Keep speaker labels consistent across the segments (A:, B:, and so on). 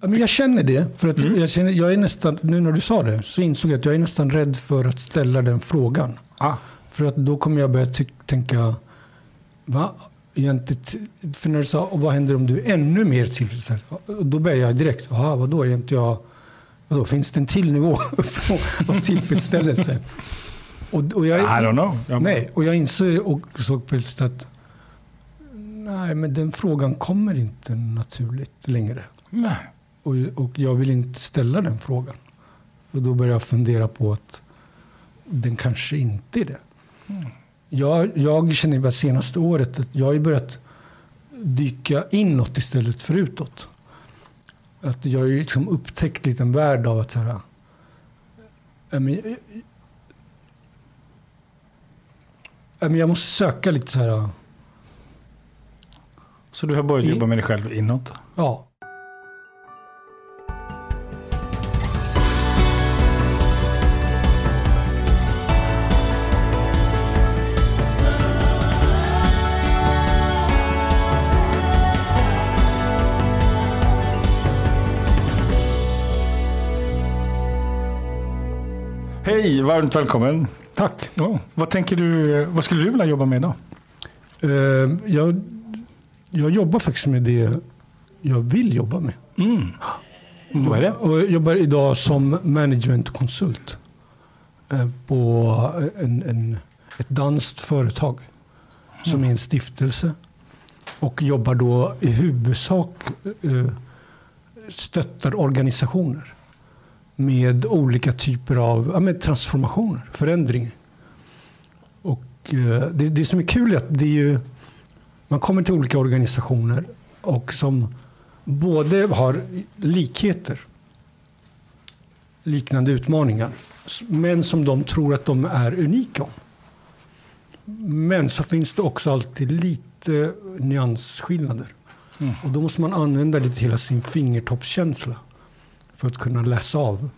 A: Ja, men jag känner det. För att jag, känner, jag är nästan, nu när du sa det så insåg jag att jag är nästan rädd för att ställa den frågan.
B: Ah.
A: För att då kommer jag börja tänka, va? Egentligen, för när du sa, vad händer om du är ännu mer tillfredsställd? Då börjar jag direkt, vadå, är inte jag, vadå, finns det en till nivå av tillfredsställelse? Och, och jag,
B: I don't know. Jag,
A: Nej, och jag inser och såg plötsligt att nej, men den frågan kommer inte naturligt längre.
B: Nej.
A: Och, och jag vill inte ställa den frågan. Och då börjar jag fundera på att den kanske inte är det. Jag, jag känner bara senaste året att jag har börjat dyka inåt istället för utåt. Att jag har liksom upptäckt lite en värld av att så här, men, men jag måste söka lite så här,
B: Så du har börjat jobba med dig själv inåt?
A: ja.
B: Hej, varmt välkommen.
A: Tack.
B: Ja, vad, tänker du, vad skulle du vilja jobba med idag?
A: Eh, jag, jag jobbar faktiskt med det jag vill jobba med.
B: Mm. Vad är det?
A: Och jag jobbar idag som managementkonsult eh, på en, en, ett danskt företag som är en stiftelse. Och jobbar då i huvudsak eh, stöttar organisationer med olika typer av ja, med transformationer, förändring. Och eh, det, det som är kul är att det är ju, man kommer till olika organisationer och som både har likheter, liknande utmaningar, men som de tror att de är unika om. Men så finns det också alltid lite nyansskillnader.
B: Mm.
A: Och då måste man använda lite hela sin fingertoppskänsla för att kunna läsa av.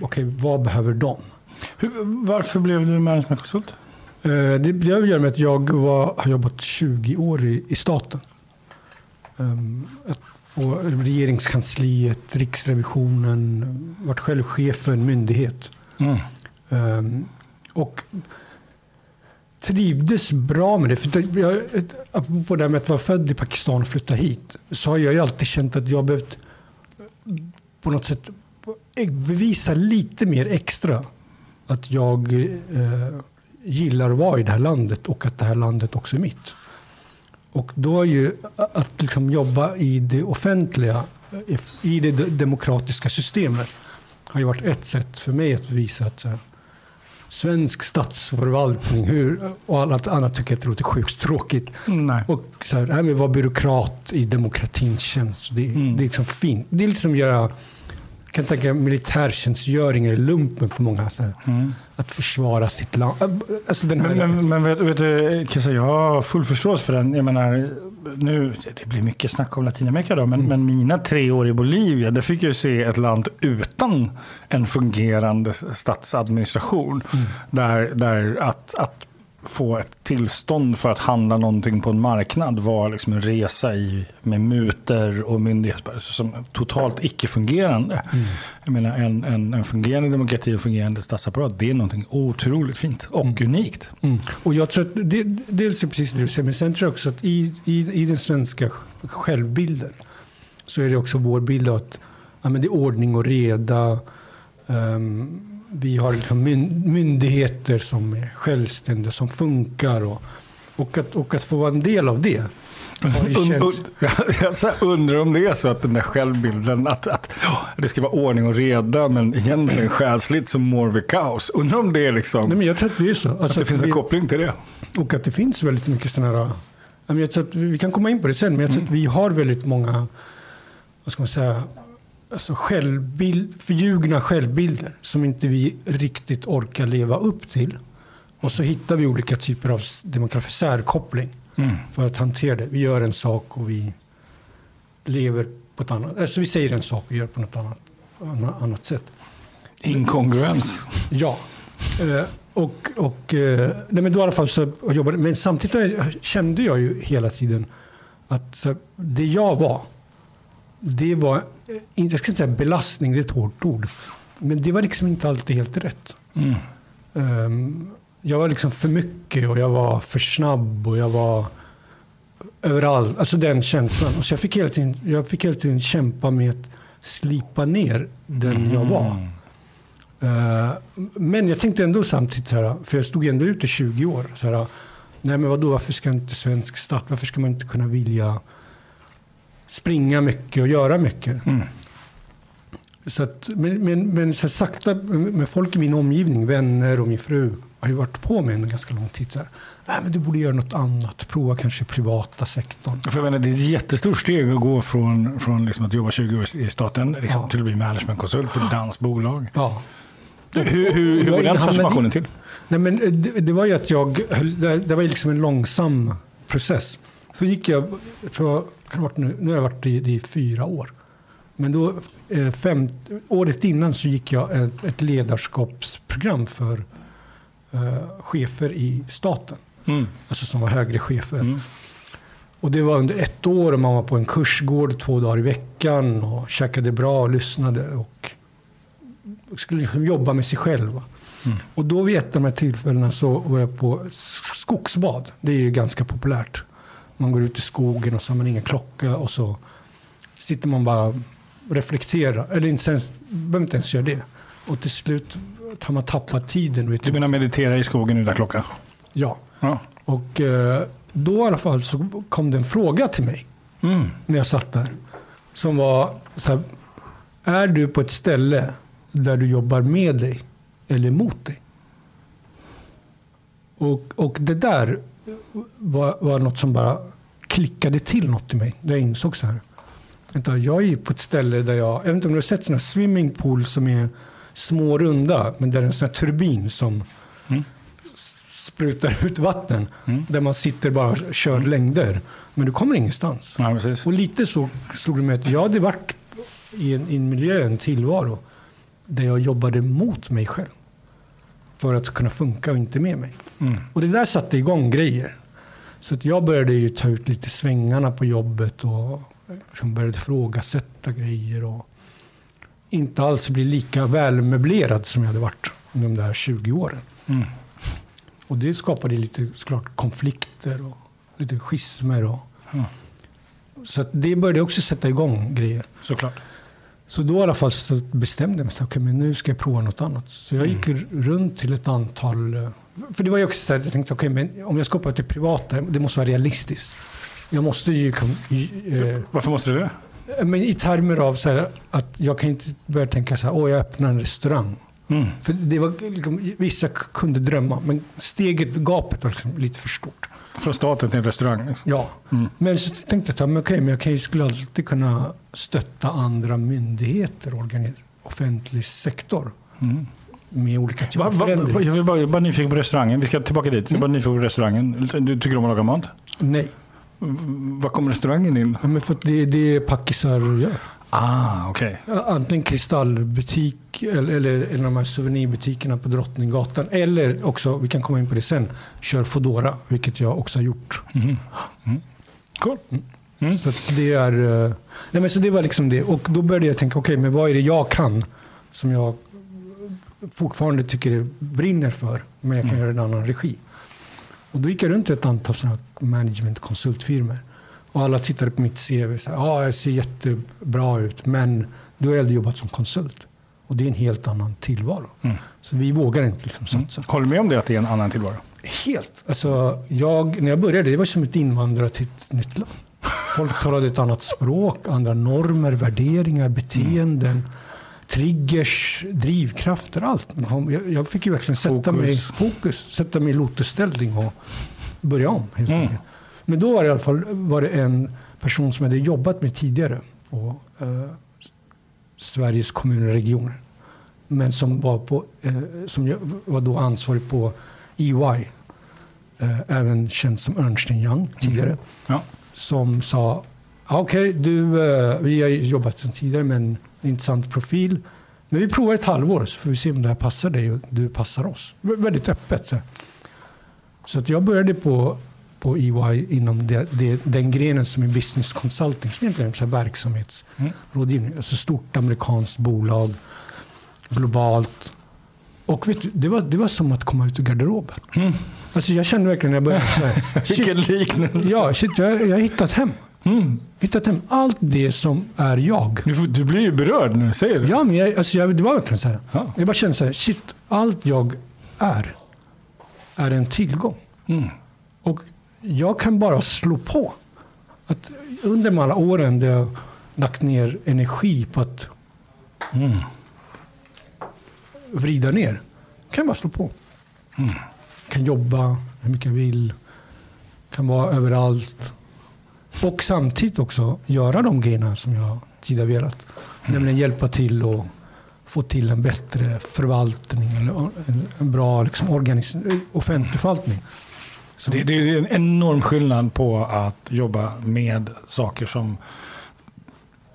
A: Okej, vad behöver de?
B: Hur, varför blev du managementkonsult?
A: Eh, Det, det har att göra med att jag var, har jobbat 20 år i, i staten. Um, regeringskansliet, Riksrevisionen, varit själv chef för en myndighet.
B: Mm.
A: Ehm, och trivdes bra med det. För jag, apropå det här med att vara född i Pakistan och flytta hit. Så har jag ju alltid känt att jag behövt på något sätt eh, bevisa lite mer extra. Att jag eh, gillar att vara i det här landet och att det här landet också är mitt. Och då är ju att liksom jobba i det offentliga, eh, i det demokratiska systemet har ju varit ett sätt för mig att visa att så här, svensk statsförvaltning hur, och allt annat tycker jag att det låter sjukt tråkigt.
B: Nej.
A: Och så här, här med vara byråkrat i demokratins tjänst, det,
B: Mm.
A: det är liksom fint. Det är liksom att göra, jag kan tänka militärtjänstgöring eller lumpen för många. Så här,
B: Mm.
A: att försvara sitt land. Alltså den här,
B: Men, men, men vet, vet du, Kissa, jag har full förståelse för den. Jag menar, nu, det blir mycket snack om Latinamerika då, men, men mina tre år i Bolivia, där fick jag se ett land utan en fungerande statsadministration. Där, där att, att få ett tillstånd för att handla någonting på en marknad var liksom en resa i, med muter och myndigheter som totalt icke-fungerande. Jag menar, en, en, en fungerande demokrati och fungerande statsapparat, det är någonting otroligt fint och unikt.
A: Mm. Och jag tror att det, dels är det precis det du säger, men sen tror jag också att i, i, i den svenska självbilden så är det också vår bild av att ja, men det är ordning och reda. Ehm, vi har liksom myn, myndigheter som är självständiga, som funkar. Och, och, att, och att få vara en del av det.
B: und, jag undrar om det är så att den där självbilden, att, att det ska vara ordning och reda, men egentligen själsligt så mår vi kaos. Undrar om det är liksom,
A: Nej, men jag tror att det är så.
B: att
A: Alltså
B: det finns en
A: vi-
B: koppling till det.
A: Och att det finns väldigt mycket sådana här... Jag tror att vi vi kan komma in på det sen, men jag tror att vi har väldigt många, vad ska man säga, alltså självbild, förljugna självbilder som inte vi riktigt orkar leva upp till. Och så hittar vi olika typer av det man kallar för särkoppling
B: Mm.
A: för att hantera det. Vi gör en sak och vi lever på ett annat, alltså vi säger en sak och gör på något annat, annat, sätt.
B: Inkongruens.
A: Ja. Eh, och, och, eh, nej men då i alla fall så jobbade Men samtidigt kände jag ju hela tiden att här, det jag var, det var, jag ska inte säga belastning, det är ett hårt ord. Men det var liksom inte alltid helt rätt.
B: Mm.
A: Um, jag var liksom för mycket och jag var för snabb och jag var överallt. Alltså den känslan. Och så jag, fick hela tiden, jag fick hela tiden kämpa med att slipa ner den jag var. Uh, men jag tänkte ändå samtidigt, så här, för jag stod ändå ute i 20 år. Så här, nej men vadå, varför ska inte svensk stat, varför ska man inte kunna vilja springa mycket och göra mycket?
B: Mm.
A: Så att, men men, men så sakta med folk i min omgivning, vänner och min fru, har ju varit på mig en ganska lång tid. Så här, Nej, men du borde göra något annat, prova kanske privata sektorn.
B: För jag menar, det är ett jättestort steg att gå från, från liksom att jobba 20 år i staten liksom,
A: Ja.
B: till att bli managementkonsult för dansbolag.
A: Ja.
B: Hur, hur, hur
A: Jag
B: går den transformationen till?
A: Nej, men eh, det, det var ju att jag, det, det var liksom en långsam process. Så gick jag, jag tror, nu, nu har jag varit i, i fyra år. Men då, eh, fem, året innan så gick jag ett, ett ledarskapsprogram för eh, chefer i staten.
B: Mm.
A: Alltså som var högre chefer.
B: Mm.
A: Och det var under ett år och man var på en kursgård två dagar i veckan och käkade bra och lyssnade och skulle liksom jobba med sig själv.
B: Mm.
A: Och då vid ett av de här tillfällena så var jag på skogsbad. Det är ju ganska populärt. Man går ut i skogen och så har man ingen klocka och så sitter man bara och reflekterar. Eller inte ens, behöver inte ens göra det. Och till slut har man tappat tiden. Vet
B: Du menar meditera i skogen utan klocka?
A: Ja.
B: Ja.
A: Och eh, då i alla fall så kom det en fråga till mig
B: Mm.
A: när jag satt där. Som var så här, är du på ett ställe där du jobbar med dig eller mot dig? Och, och det där var, var något som bara klickade till något i mig. Där jag insåg så här. Vänta, jag är på ett ställe där jag, jag vet inte om du har sett sådana swimmingpool som är små runda, men där det är en sån här turbin som
B: Mm.
A: sprutar ut vatten.
B: Mm.
A: Där man sitter bara och kör längder. Men du kommer ingenstans.
B: Ja.
A: Och lite så slog det mig att jag hade varit i en, i en miljö, en tillvaro, där jag jobbade mot mig själv. För att kunna funka och inte med mig.
B: Mm.
A: Och det där satte igång grejer. Så att jag började ju ta ut lite svängarna på jobbet och liksom började ifrågasätta grejer. Och inte alls bli lika välmöblerad som jag hade varit under de där 20 åren.
B: Mm.
A: Och det skapade lite såklart konflikter och lite schismer. Och,
B: Ja.
A: Så det började också sätta igång grejer.
B: Såklart.
A: Så då i alla fall bestämde jag mig. att, Okej, men nu ska jag prova något annat. Så jag gick r- runt till ett antal... För det var ju också så här, jag tänkte okej, men om jag ska hoppa till privata, det måste vara realistiskt. Jag måste ju... liksom, eh,
B: Varför måste du det?
A: men I termer av så här, att jag kan inte börja tänka så här, åh jag öppnar en restaurang.
B: Mm.
A: För det var, liksom, vissa kunde drömma, men steget, gapet var liksom lite för stort.
B: Från staten till en restaurang. Liksom.
A: Ja,
B: Mm.
A: men så tänkte jag men okej, men jag kan skulle alltid kunna stötta andra myndigheter offentlig sektor
B: Mm.
A: Med olika typer av
B: va,
A: förändring.
B: va, jag är bara, jag bara nyfiken på restaurangen. Vi ska tillbaka dit. Jag är bara nyfiken på restaurangen. Du tycker om att laga mat?
A: Nej,
B: V- Vad kommer restaurangen in?
A: Men för det, det är packisar gör.
B: Ah.
A: Ja, Antingen kristallbutik eller, eller, eller de här souvenirbutikerna på Drottninggatan. Eller också, vi kan komma in på det sen, kör Foodora, vilket jag också har gjort.
B: Mhm. Mm. Cool. Mm.
A: Så att det är... eh, Nej men så det var liksom det. Och då började jag tänka, okej, men vad är det jag kan som jag fortfarande tycker det brinner för, men jag kan göra i en annan regi. Och då gick jag runt till ett antal sådana managementkonsultfirmor. Och alla tittade på mitt CV och sa, ja, jag ser jättebra ut, men du har aldrig jobbat som konsult. Och det är en helt annan tillvaro.
B: Mm.
A: Så vi vågar inte liksom satsa.
B: Håller du med om det, att det är en annan tillvaro?
A: Helt. Alltså, jag, när jag började, det var som ett invandrare till ett nytt land. Folk talade ett annat språk, andra normer, värderingar, beteenden, triggers, drivkrafter, allt. Jag, jag fick ju verkligen sätta
B: Fokus.
A: mig fokus, sätta mig i lotusställning och börja om. Helt
B: Mm.
A: Men då var det i alla fall var det en person som jag hade jobbat med tidigare på eh, Sveriges kommuner och regioner. Men som var, på, eh, som var då ansvarig på EY, eh, även känd som Ernst Young tidigare,
B: Ja.
A: som sa "Ja, okej, du, eh, vi har jobbat sedan tidigare med en intressant profil, men vi provar ett halvår så får vi se om det här passar dig och du passar oss. V- väldigt öppet. Så, så att jag började på på EY inom det, det, den grenen som är business consulting, som egentligen är så verksamhetsrådgivning. Alltså stort amerikanskt bolag, globalt. Och vet du, det, var, det var som att komma ut ur garderoben.
B: Mm.
A: Alltså jag kände verkligen när jag började så här,
B: Vilken liknelse.
A: ja, shit, jag, jag har hittat hem.
B: Mm.
A: Hittat hem allt det som är jag.
B: Du, du blir ju berörd när du säger det.
A: Ja, men jag, alltså jag, det var verkligen så här.
B: Ja.
A: Jag bara kände så här, shit, allt jag är, är en tillgång.
B: Mm.
A: Och jag kan bara slå på. Att under de alla åren där jag lagt ner energi på att
B: Mm.
A: vrida ner, kan jag bara slå på. Kan jobba hur mycket jag vill. Kan vara överallt. Och samtidigt också göra de grejerna som jag tidigare velat. Nämligen hjälpa till och få till en bättre förvaltning eller en, bra liksom, organis- offentlig förvaltning.
B: Det, det är en enorm skillnad på att jobba med saker som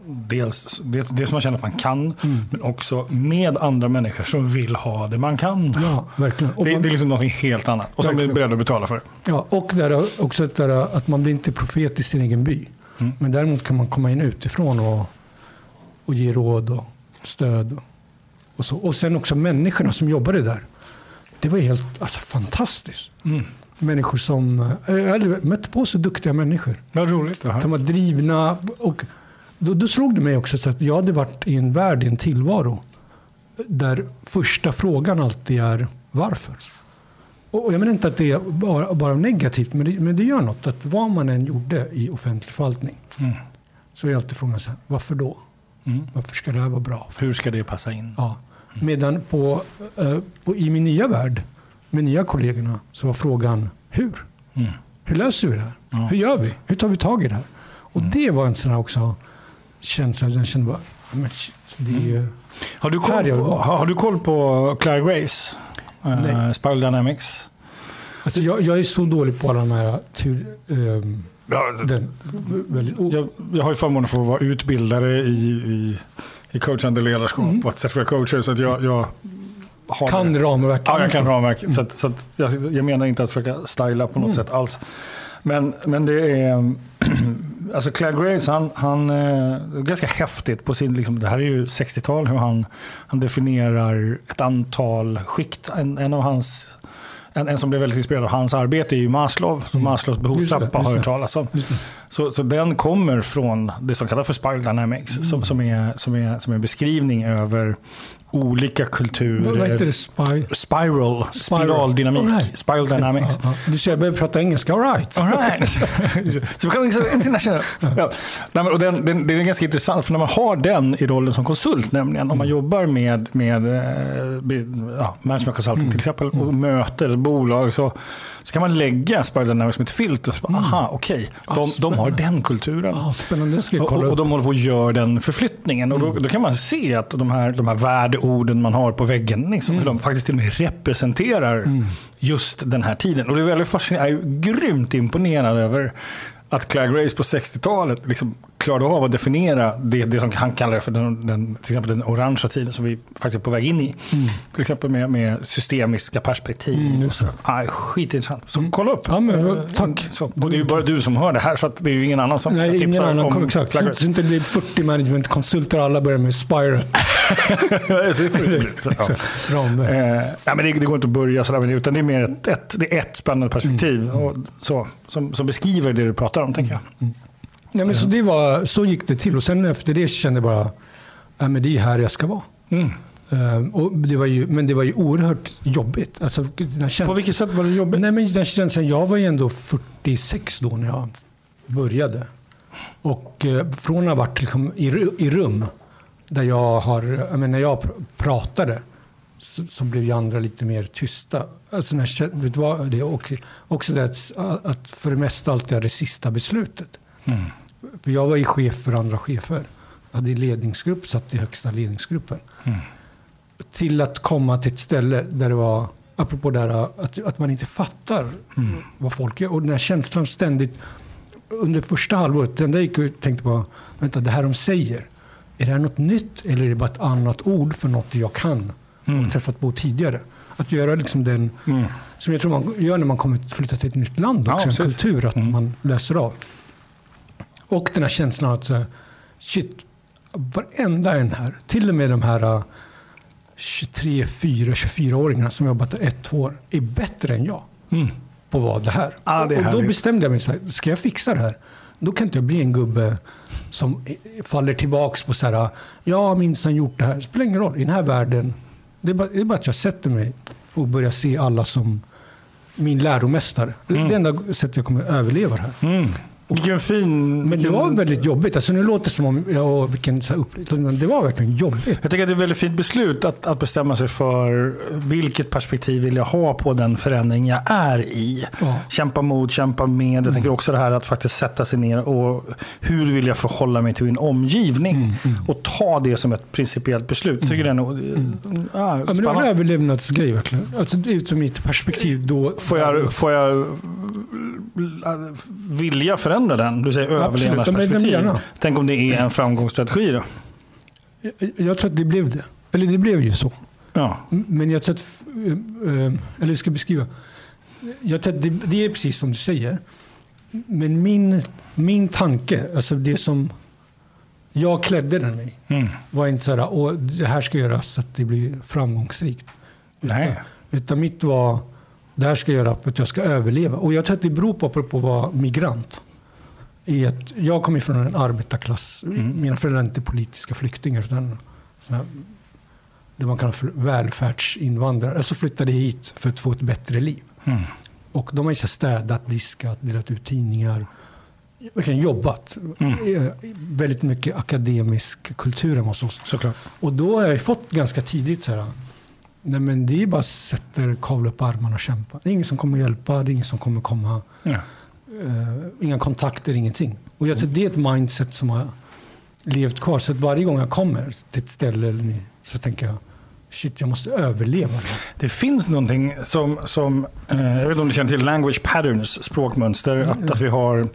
B: dels, dels, dels man känner att man kan, men också med andra människor som vill ha det man kan.
A: ja, verkligen.
B: Det,
A: man-
B: det är liksom något helt annat. Och som är beredd att betala för det.
A: Ja, och där, också där, att man blir inte profet i sin egen by.
B: Mm.
A: Men däremot kan man komma in utifrån och, och ge råd och stöd. Och, så. och sen också människorna som jobbade där. Det var helt alltså, fantastiskt.
B: Mm.
A: Människor som... eh, Jag har mött på så duktiga människor.
B: Vad roligt. det.
A: Som var drivna. Och då, då slog det mig också så att jag hade varit i en värld, i en tillvaro. Där första frågan alltid är varför. Och jag menar inte att det är bara, bara negativt, men det, men det gör något. Att vad man än gjorde i offentlig förvaltning
B: Mm.
A: så är alltid frågan så här, varför då?
B: Mm.
A: Varför ska det här vara bra?
B: Hur ska det passa in?
A: Ja. Medan på, eh, på, i min nya värld, med nya kollegorna, så var frågan hur?
B: Mm.
A: Hur löser vi det här?
B: Ja,
A: Hur gör vi? Hur tar vi tag i det här? Och
B: Mm.
A: det var en sån här också känsla. Jag kände bara, ja, men shit, det är ju...
B: Har, du koll på, har, du koll på Claire Graves? Uh,
A: Nej.
B: Spiral Dynamics?
A: Alltså jag, jag är så dålig på alla de här... Tur, ehm,
B: Ja,
A: den, väldigt, oh,
B: jag, jag har ju förmånen att få vara utbildare i, i, i coachande ledarskap
A: Mm.
B: och att certifiera coacher. Så att jag, jag
A: kan
B: det.
A: ramverk.
B: Ja, jag kan ramverk. Så, att, så att jag, jag menar inte att försöka styla på något
A: Mm.
B: sätt alls. Men, men det är... Alltså Claire Graves, han, han eh, ganska häftigt på sin, liksom, det här är ju 60-tal, hur han, han definierar ett antal skikt. En, en av hans, en, en som blev väldigt inspirerad av hans arbete är ju Maslow, som
A: Mm.
B: Maslows behovstrappa har hört talas om. Så, så den kommer från det som kallas för Spiral Dynamics, som, som, är, som, är, som är en beskrivning över olika kulturer.
A: Vad heter det? Spy?
B: Spiral, spiraldynamik,
A: All right.
B: spiral dynamics.
A: Ja, ja. Du ser, jag börjar prata engelska. All right.
B: All right. så vi kan liksom international. Ja. Nej, och den, den, det är ganska intressant, för när man har den i rollen som konsult, nämligen om man jobbar med, med eh, be- ja, management consulting till exempel, och möter ett bolag, så, så kan man lägga Spiral Dynamics som ett filter. Så, bara, Aha, okej, de, de har den kulturen.
A: Ja, spännande.
B: Och, och de håller på att göra den förflyttningen. Och då, då kan man se att de här, de här värdeorden man har på väggen, liksom, hur de faktiskt till och med representerar just den här tiden. Och det är väldigt fascinerande. Jag är grymt imponerad över att Claire Grace på 60-talet liksom klarade av att definiera det, det som han kallar för den, den, till exempel den orangea tiden som vi faktiskt är på väg in i. Till exempel med, med systemiska perspektiv.
A: Mm,
B: ah, skitintressant. Så kolla upp.
A: Ja, men,
B: Eh,
A: tack.
B: Så, och det är ju bara du som hör det här, så det är ju ingen annan som
A: Nej,
B: tipsar
A: annan.
B: om
A: Exakt. Så, så inte det blir 40 managementkonsulter alla börjar med Spiral.
B: Så är ja. Eh, men det, det går inte att börja sådär med det, utan det är mer ett, ett, det är ett spännande perspektiv
A: Mm.
B: och så, som, som beskriver det du pratar om, tänker jag.
A: Nej, men så, det var, så gick det till och sen efter det kände jag bara, ja, men det är här jag ska vara.
B: Mm.
A: Och det var ju, men det var ju oerhört jobbigt. Alltså, här
B: På
A: känslan,
B: vilket sätt var det jobbigt?
A: Nej, men den känslan, jag var ju ändå 46 då när jag började. Och eh, från att ha varit liksom, i, i rum där jag har, jag menar, när jag pr- pratade så, så blev ju andra lite mer tysta. Alltså, när, vet vad, det, och också det att, att för det mesta alltid är det sista beslutet.
B: Mm.
A: För jag var ju chef för andra chefer. Jag hade ledningsgrupp, satt i högsta ledningsgruppen.
B: Mm.
A: Till att komma till ett ställe där det var, apropå det här, att, att man inte fattar
B: Mm.
A: vad folk gör. Och den här känslan ständigt, under första halvåret, den där gick jag och tänkte på, vänta, det här de säger, är det här något nytt eller är det bara ett annat ord för något jag kan
B: Mm.
A: och träffat på tidigare? Att göra liksom den,
B: Mm.
A: som jag tror man gör när man kommer flytta till ett nytt land
B: Ja,
A: också, en
B: precis.
A: kultur, att
B: Mm.
A: man läser av. Och den här känslan att shit, varenda en här, till och med de här äh, 23, 4, 24-åringarna som jobbat där ett, två år, är bättre än jag
B: Mm.
A: på vad det här.
B: Ja, det
A: och då bestämde jag mig, så här, ska jag fixa det här? Då kan inte jag bli en gubbe som faller tillbaks på så här, jag har minsann gjort det här. Det spelar ingen roll, i den här världen, det är bara, det är bara att jag sätter mig och börjar se alla som min läromästare. Det är det enda sättet jag kommer att överleva det här.
B: Mm. Vilken fin...
A: Men det var väldigt jobbigt. Alltså nu låter det som om, ja, vilken så här. Men Det var verkligen jobbigt.
B: Jag tycker att det är ett väldigt fint beslut att, att bestämma sig för vilket perspektiv vill jag ha på den förändring jag är i.
A: Ja.
B: Kämpa mot, kämpa med. Jag tänker också det här att faktiskt sätta sig ner och hur vill jag förhålla mig till min omgivning? Och ta det som ett principiellt beslut. Jag tycker det är nog, ja,
A: Ja, men det var en överlevnadsgrej verkligen. Alltså, utifrån mitt perspektiv då.
B: Får jag, får jag äh, vilja förändra den? Du säger överlevnadsperspektiv. Tänk om det är en framgångsstrategi då?
A: Jag, jag tror att det blev det. Eller det blev ju så.
B: Ja.
A: Men jag tror att, eh, eh, eller jag ska beskriva. Jag tror att det, det är precis som du säger. Men min, min tanke, alltså det som jag klädde den i,
B: Mm.
A: var inte så här, Åh, det här ska göras så att det blir framgångsrikt.
B: Nej.
A: Utan mitt var, det här ska jag göra för att jag ska överleva. Och jag tror att det beror på, apropå att vara migrant. I att jag kommer från en arbetarklass.
B: Mm.
A: Mina föräldrar är inte politiska flyktingar. Utan så det man kallar för välfärdsinvandrare. Alltså flyttade hit för att få ett bättre liv.
B: Mm.
A: Och de har ju så städat, diskat, delat ut tidningar. Verkligen jobbat.
B: Mm.
A: Eh, Väldigt mycket akademisk kultur hemma hos oss.
B: Såklart.
A: Och då har jag fått ganska tidigt så här. Nej men det är bara att sätta kavla upp armarna och kämpa. Det är ingen som kommer hjälpa, det är ingen som kommer komma.
B: Ja.
A: Eh, inga kontakter, ingenting. Och jag tror det är ett mindset som har levt kvar. Så att varje gång jag kommer till ett ställe så tänker jag shit jag måste överleva det
B: finns någonting som, som eh, jag vet inte om du känner till language patterns, språkmönster. Att, att vi, har,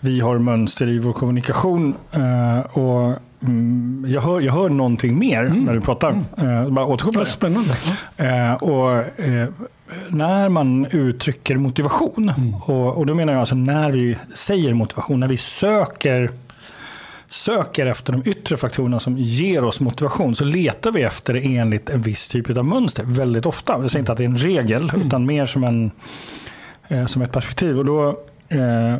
B: vi har mönster i vår kommunikation. Eh, och, mm, jag, hör, jag hör någonting mer när du pratar. Eh, bara återkoppla
A: Vad
B: det.
A: spännande.
B: Eh, och, eh, när man uttrycker motivation, och, och då menar jag alltså när vi säger motivation, när vi söker söker efter de yttre faktorerna som ger oss motivation så letar vi efter det enligt en viss typ av mönster väldigt ofta. Jag säger inte att det är en regel utan mer som, en, eh, som ett perspektiv. Och då, eh,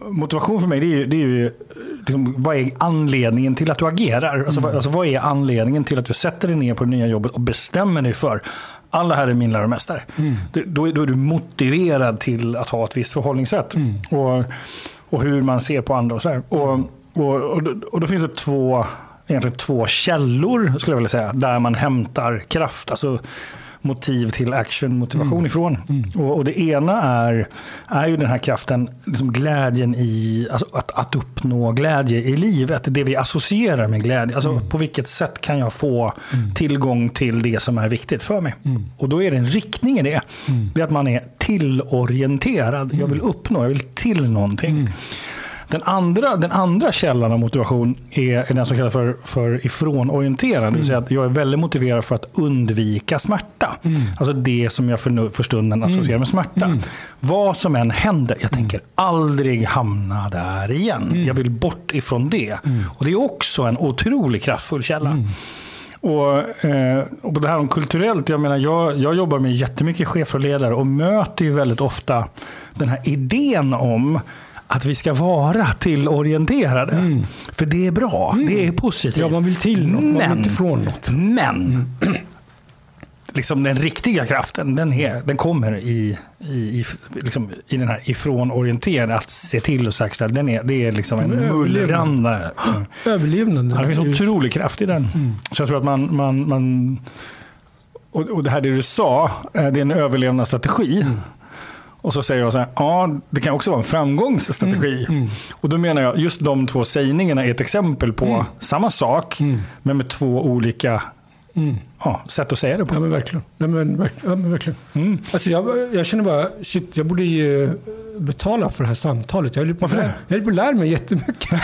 B: motivation för mig det är ju, det är ju liksom, vad är anledningen till att du agerar? Alltså, vad, alltså, vad är anledningen till att du sätter dig ner på det nya jobbet och bestämmer dig för alla här är min läromästare. Det- Då, är- då är du motiverad till att ha ett visst förhållningssätt. Och, och hur man ser på andra och sådär. Och, och, och, då, och då finns det två, egentligen två källor skulle jag vilja säga, där man hämtar kraft. Alltså motiv till action, motivation ifrån. Och, och det ena är, är ju den här kraften, liksom glädjen i, alltså att, att uppnå glädje i livet. Det vi associerar med glädje. Alltså på vilket sätt kan jag få tillgång till det som är viktigt för mig? Och då är det en riktning i det. Det är att man är tillorienterad. Jag vill uppnå, jag vill till någonting. Den andra, den andra källan av motivation är, är den som kallas för, för ifrånorienterad. Det vill säga att jag är väldigt motiverad för att undvika smärta. Alltså det som jag för, för stunden associerar med smärta. Vad som än händer, jag tänker aldrig hamna där igen. Jag vill bort ifrån det. Och Det är också en otroligt kraftfull källa. Och, eh, och på det här om kulturellt, jag menar jag, jag jobbar med jättemycket chefer och ledare och möter ju väldigt ofta den här idén om att vi ska vara tillorienterade. För det är bra, det är positivt.
A: Ja, man vill till något, man vill
B: Men-
A: inte från något.
B: Men liksom den riktiga kraften, den, är, den kommer i, i, i, liksom, i den här ifrån-orienterade, att se till och säkerställa. Den är, det är liksom en
A: Men
B: mullrande.
A: Överlevnad.
B: Ja, det finns otrolig kraft i den. Så jag tror att man... man, man och, och det här det du sa, eh, det är en överlevnadsstrategi. Och så säger jag så här, ja det kan också vara en framgångsstrategi. Och då menar jag, just de två sägningarna är ett exempel på samma sak, men med två olika
A: Mm.
B: Ja, sätt att säga det på.
A: Ja men verkligen. Ja, men, verk, ja, men verkligen. Alltså, jag, jag känner bara, shit, jag borde ju eh, betala för det här samtalet. Jag håller på,
B: Varför det?
A: jag håller på att lära mig jättemycket.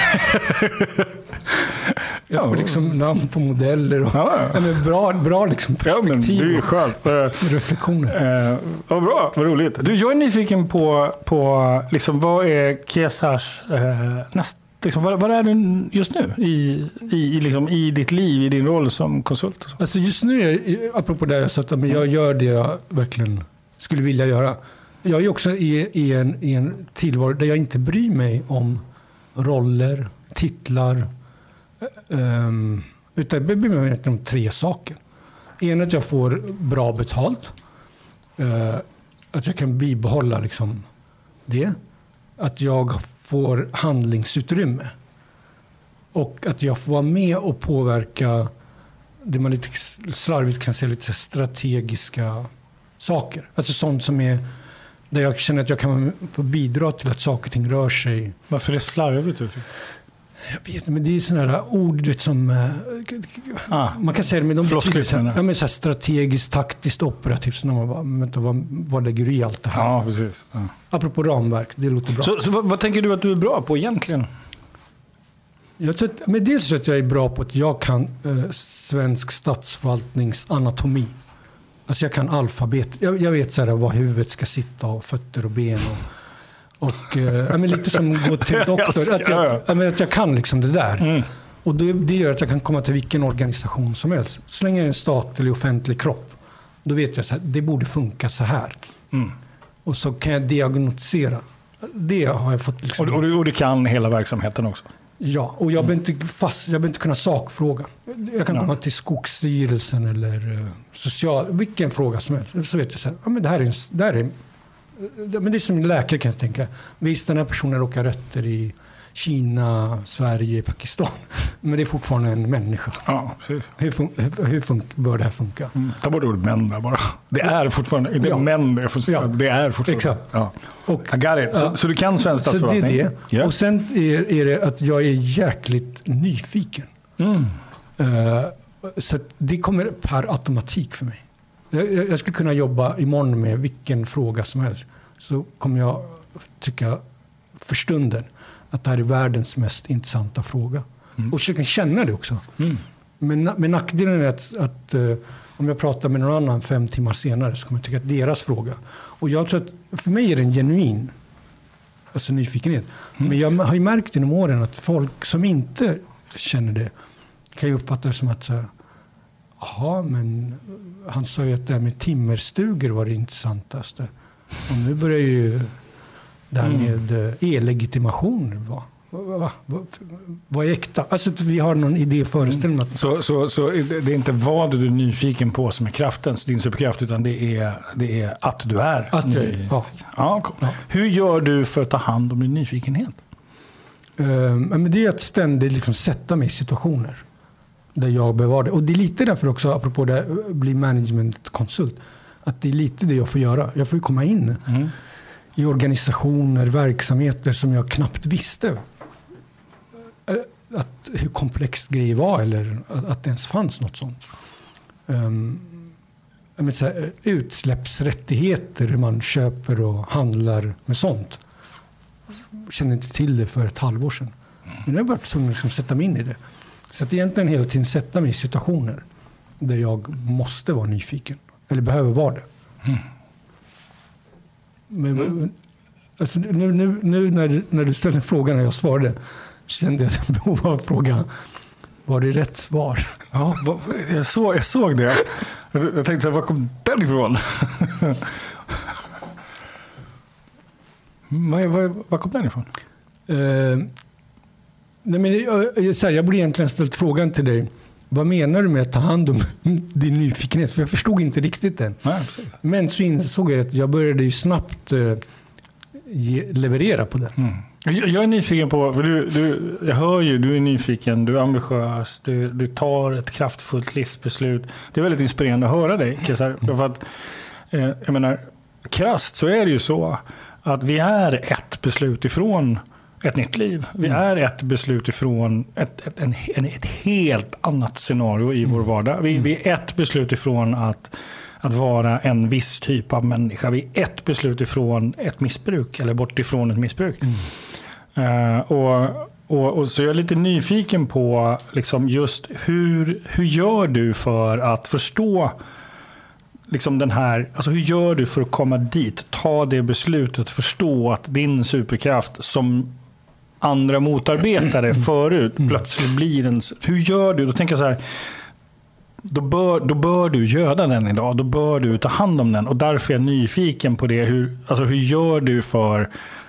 A: Jag får
B: Ja.
A: liksom namn på modeller och
B: Ja,
A: men bra, bra liksom
B: Ja, men det
A: perspektiv
B: är ju
A: och
B: skönt. Eh,
A: reflektioner.
B: Eh, vad bra, vad roligt. Du, jag är nyfiken på, på liksom, vad är Kesars eh, näst, liksom, vad, är du just nu i, i, i, liksom, i ditt liv, i din roll som konsult? och så?
A: Alltså just nu, apropå det jag sa, att jag gör det jag verkligen skulle vilja göra. Jag är också i, i, en, i en tillvaro där jag inte bryr mig om roller, titlar. Um, utan jag bryr mig egentligen om tre saker. En att jag får bra betalt. Uh, att jag kan bibehålla liksom det. Att jag får handlingsutrymme. Och att jag får vara med och påverka det man lite slarvigt kan säga lite strategiska saker. Alltså sånt som är där jag känner att jag kan få bidra till att saker och ting rör sig.
B: Varför är det slarvigt?
A: Jag vet men det är sådana här ord vet, som... eh?
B: Ah,
A: Man kan säga det, men de betyder så här, ja, men så här strategiskt, taktiskt, operativt. Så när man bara, vänta, vad, vad lägger du i allt det här?
B: ja, precis. Ja.
A: Apropå ramverk, det låter bra.
B: Så, så vad, vad tänker du att du är bra på egentligen?
A: Jag tror att, men dels att jag är bra på att jag kan eh, svensk statsförvaltnings anatomi. Alltså jag kan alfabet. Jag, jag vet så här, var huvudet ska sitta och fötter och ben. Och, och, eh, lite som gå till doktor. Att
B: Ja, ja.
A: jag, att jag kan liksom det där.
B: Mm.
A: Och det, det gör att jag kan komma till vilken organisation som helst. Så länge jag är en statlig offentlig kropp. Då vet jag att det borde funka så här.
B: Mm.
A: Och så kan jag diagnostisera. Det har jag fått. Liksom.
B: Och, och, du, och du kan hela verksamheten också?
A: Ja, och jag behöver inte, fast, jag behöver inte kunna sakfrågan. Jag kan
B: Ja.
A: komma till Skogsstyrelsen eller eh, social, vilken fråga som helst. Så vet jag så här, ja, men det här är, en, det här är det- men det är som läkare kan jag tänka. Visst, den här personen råkar rötter i Kina, Sverige, Pakistan. Men det är fortfarande en människa.
B: Ja, precis.
A: Hur, fun, hur, fun, bör det här funka?
B: Mm. Ta bort ordet män där bara. Det är fortfarande, det är
A: Ja.
B: män, det är, fortfarande,
A: Ja.
B: det är fortfarande.
A: Exakt.
B: Ja.
A: Och,
B: I got it. Så, så du kan svensk
A: så det är
B: statsförvaltning?
A: det.
B: Ja.
A: Och sen är, är det att jag är jäkligt nyfiken.
B: Mm.
A: Eh, Så det kommer per automatik för mig. Jag, jag skulle kunna jobba imorgon med vilken fråga som helst. Så kommer jag tycka för stunden att det här är världens mest intressanta fråga.
B: Mm.
A: Och försöka känna det också.
B: Mm.
A: Men, men nackdelen är att, att eh, om jag pratar med någon annan fem timmar senare så kommer jag tycka att deras fråga. Och jag tror att för mig är det en genuin alltså nyfikenhet.
B: Mm.
A: Men jag har ju märkt genom åren att folk som inte känner det kan ju uppfatta det som att så här, Jaha, men han sa ju att det här med timmerstugor var det intressantaste. Och nu börjar ju det här
B: Mm.
A: med eh, e-legitimation vara. Vad va, va, vad är äkta? Alltså vi har någon idé föreställning att
B: Så, så, så det är inte vad du är nyfiken på som är kraften, din superkraft, utan det är, det är att du är
A: Att jag- ja.
B: Ja, cool.
A: Ja.
B: Hur gör du för att ta hand om din nyfikenhet?
A: Eh, men det är att ständigt liksom sätta mig i situationer där jag bevarar det. Och det är lite därför också, apropå det, bli managementkonsult, att det är lite det jag får göra. Jag får ju komma in
B: Mm.
A: i organisationer, verksamheter som jag knappt visste eh, att, hur komplext grejer var eller att, det ens fanns något sånt. Um, jag så här, utsläppsrättigheter, hur man köper och handlar med sånt. Kände inte till det för ett halvår sedan. Men jag har varit tvungen att liksom sätta mig in i det. Så att egentligen hela tiden sätta mig i situationer där jag måste vara nyfiken. Eller behöver vara det. Men, alltså, nu, nu, nu när, du- när du ställde frågan och jag svarade kände jag ett behov av att fråga var det rätt svar?
B: Ja, jag, såg, jag såg det. Jag tänkte så här, var kom den ifrån? Mm, Var, var, var kom den ifrån?
A: Eh, nej men, jag, så här, jag borde egentligen ställt frågan till dig. Vad menar du med att ta hand om din nyfikenhet? För jag förstod inte riktigt den.
B: Nej.
A: Men så insåg jag att jag började ju snabbt eh, ge, leverera på den.
B: Mm. Jag, jag är nyfiken på, för du, du, jag hör ju, du är nyfiken, du är ambitiös, du, du tar ett kraftfullt livsbeslut. Det är väldigt inspirerande att höra dig, Kesar. För att, eh, jag menar, krasst så är det ju så att vi är ett beslut ifrån ett nytt liv. Vi är ett beslut ifrån ett, ett, en, ett helt annat scenario i vår vardag. Vi, vi är ett beslut ifrån att, att vara en viss typ av människa. Vi är ett beslut ifrån ett missbruk eller bort ifrån ett missbruk. Eh, och Och, och, så jag är lite nyfiken på liksom just hur, hur gör du för att förstå liksom den här, alltså hur gör du för att komma dit? Ta det beslutet, förstå att din superkraft som andra motarbetare förut
A: Mm.
B: plötsligt blir en... Hur gör du? Då tänker jag så här, då bör, då bör du göda den idag. Då bör du ta hand om den. Och därför är jag nyfiken på det. Hur, alltså hur gör du för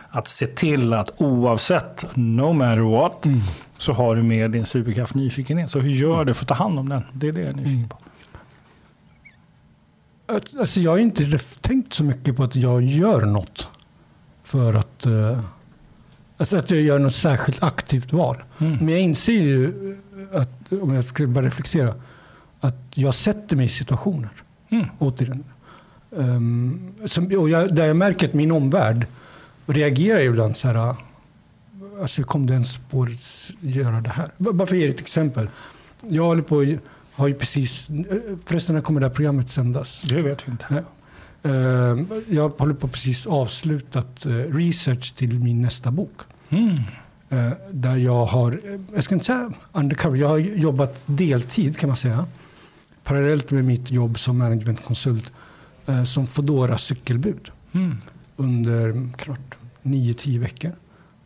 B: att se till att oavsett, no matter what,
A: Mm.
B: så har du med din superkraft nyfikenhet. Så hur gör du för att ta hand om den? Det är det jag är nyfiken
A: Mm.
B: på.
A: Alltså jag har inte tänkt så mycket på att jag gör något för att, eh, alltså att jag gör något särskilt aktivt val.
B: Mm.
A: Men jag inser ju, eh, att, om jag skulle bara reflektera, att jag sätter mig i situationer.
B: Mm.
A: Återigen. Um, som, och jag, där jag märker att min omvärld reagerar ibland så här. Alltså kom du ens på att göra det här? Bara för att ge ett exempel. Jag håller på, har ju precis, förresten när kommer det här programmet sändas?
B: Det vet vi inte.
A: Nej. Ehm, jag håller på precis avslutat eh, research till min nästa bok.
B: Mm.
A: Där jag har, jag ska inte säga undercover, jag har jobbat deltid kan man säga. Parallellt med mitt jobb som managementkonsult eh, som Foodora cykelbud
B: Mm.
A: under knappt 9-10 veckor. Där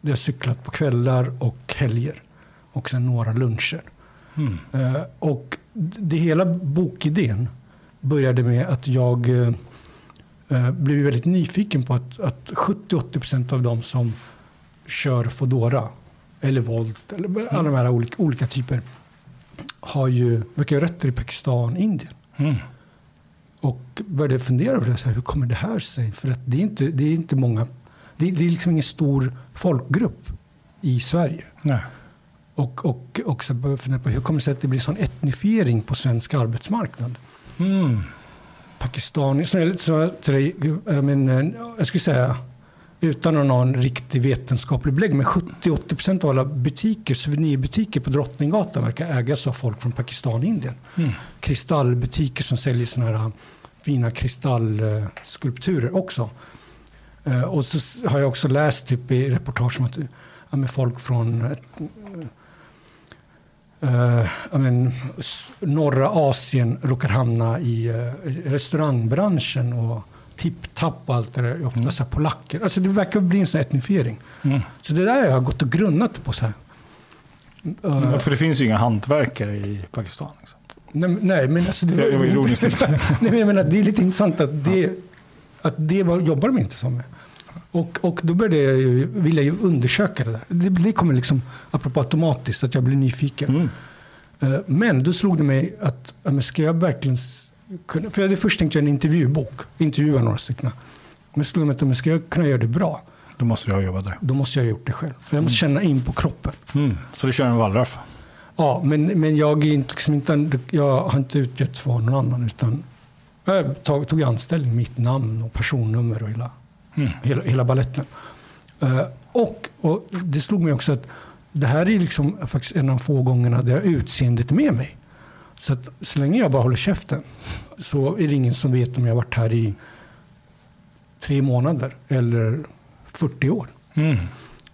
A: jag har cyklat på kvällar och helger och sen några luncher.
B: Mm.
A: Och det hela bokidén började med att jag eh, blev väldigt nyfiken på att, att 70-80% av de som kör Fodora eller Volt eller alla de här olika, olika typer har ju, verkar ha rötter i Pakistan, Indien.
B: Mm.
A: Och började fundera över det, så här, hur kommer det här sig? För att det är inte, det är inte många, det, det är liksom ingen stor folkgrupp i Sverige.
B: Nej.
A: Och, och börja fundera på hur kommer det sig att det blir sån etnifiering på svensk arbetsmarknad?
B: Mm.
A: Pakistan, jag- så, till dig, jag, men, jag skulle säga, utan att ha en riktig vetenskaplig belägg, men 70-80% av alla butiker, souvenirbutiker på Drottninggatan verkar ägas av folk från Pakistan och Indien.
B: Mm.
A: Kristallbutiker som säljer sådana här fina kristallskulpturer också. Eh, Och så har jag också läst typ i reportage om att ja, men folk från eh, ja, men, norra Asien råkar hamna i eh, restaurangbranschen och tipp-tapp och allt det där. är Ofta
B: Mm.
A: så polacker. Alltså det verkar bli en sån etnifiering.
B: Mm.
A: Så det där har jag gått och grunnat på. så här.
B: Ja, För det finns ju inga hantverkare i Pakistan. Liksom.
A: nej, nej, men alltså det
B: Jag var ironisk.
A: nej, men jag menar, det är lite intressant att det, att det var, jobbar de inte som med. Och, och då började jag ju, vill jag ju undersöka det där. Det, det kommer liksom, apropå automatiskt, att jag blir nyfiken.
B: Mm.
A: Eh, Men då slog det mig att, men ska jag verkligen kunna, för jag hade först tänkt göra en intervjubok, intervjua några stycken. Men slog mig att, men ska jag kunna göra det bra,
B: Då måste du ha jobbat där.
A: då måste jag ha gjort det själv. För jag måste känna in på kroppen.
B: Mm. Så du kör en wallraff?
A: Ja, men, men jag, är inte, liksom inte, jag har inte utgett för någon annan. Utan jag tog, tog anställning, mitt namn och personnummer och hela,
B: Mm.
A: hela, hela balletten. Eh, och, och det slog mig också att det här är liksom faktiskt en av få gångerna där jag har utseendet med mig. Så att så länge jag bara håller käften så är det ingen som vet om jag har varit här i tre månader eller 40 år.
B: Mm.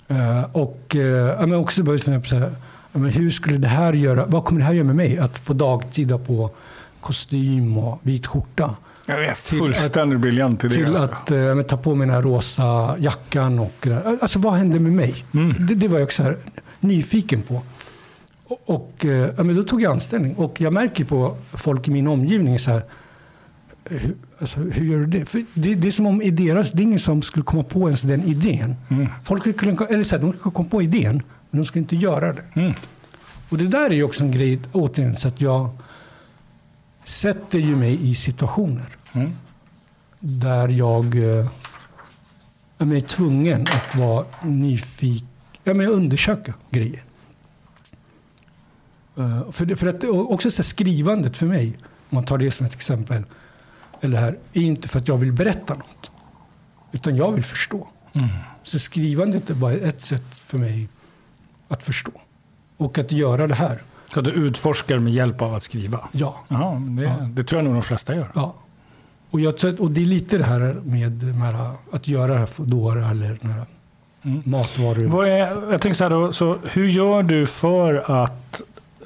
A: Eh, och uh, ja, men också börjat fundera på så här, men hur skulle det här göra, vad kommer det här göra med mig? Att på dagtid ha på kostym och vit skjorta.
B: Jag är fullständigt briljant i det.
A: Till
B: alltså.
A: att eh, ta på mig den här rosa jackan. Och, eh, alltså vad hände med mig?
B: Mm.
A: Det, det var jag också här, nyfiken på. Och, och eh, men då tog jag anställning. Och jag märker på folk i min omgivning så här. Hur, alltså, hur gör du det? Det? Det är som om i deras, det är ingen som skulle komma på ens den idén.
B: Mm.
A: Folk skulle, eller så här, de skulle komma på idén, men de skulle inte göra det.
B: Mm. Och
A: det där är ju också en grej, återigen, så att jag sätter ju mig i situationer
B: Mm.
A: där jag eh, ja, men är tvungen att vara nyfiken, ja, men undersöka grejer. Eh, för, det, för att, också så skrivandet för mig, om man tar det som ett exempel, eller här, är inte för att jag vill berätta något, utan jag vill förstå.
B: Mm.
A: Så skrivandet är bara ett sätt för mig att förstå. Och att göra det här.
B: Så att du utforskar med hjälp av att skriva?
A: Ja.
B: Men det,
A: Ja.
B: det tror jag nog de flesta gör.
A: ja. Och, jag och det är lite det här med de här, att göra Foodora eller den här
B: Mm.
A: matvaror.
B: Är, jag tänker så här då, så hur gör du för att,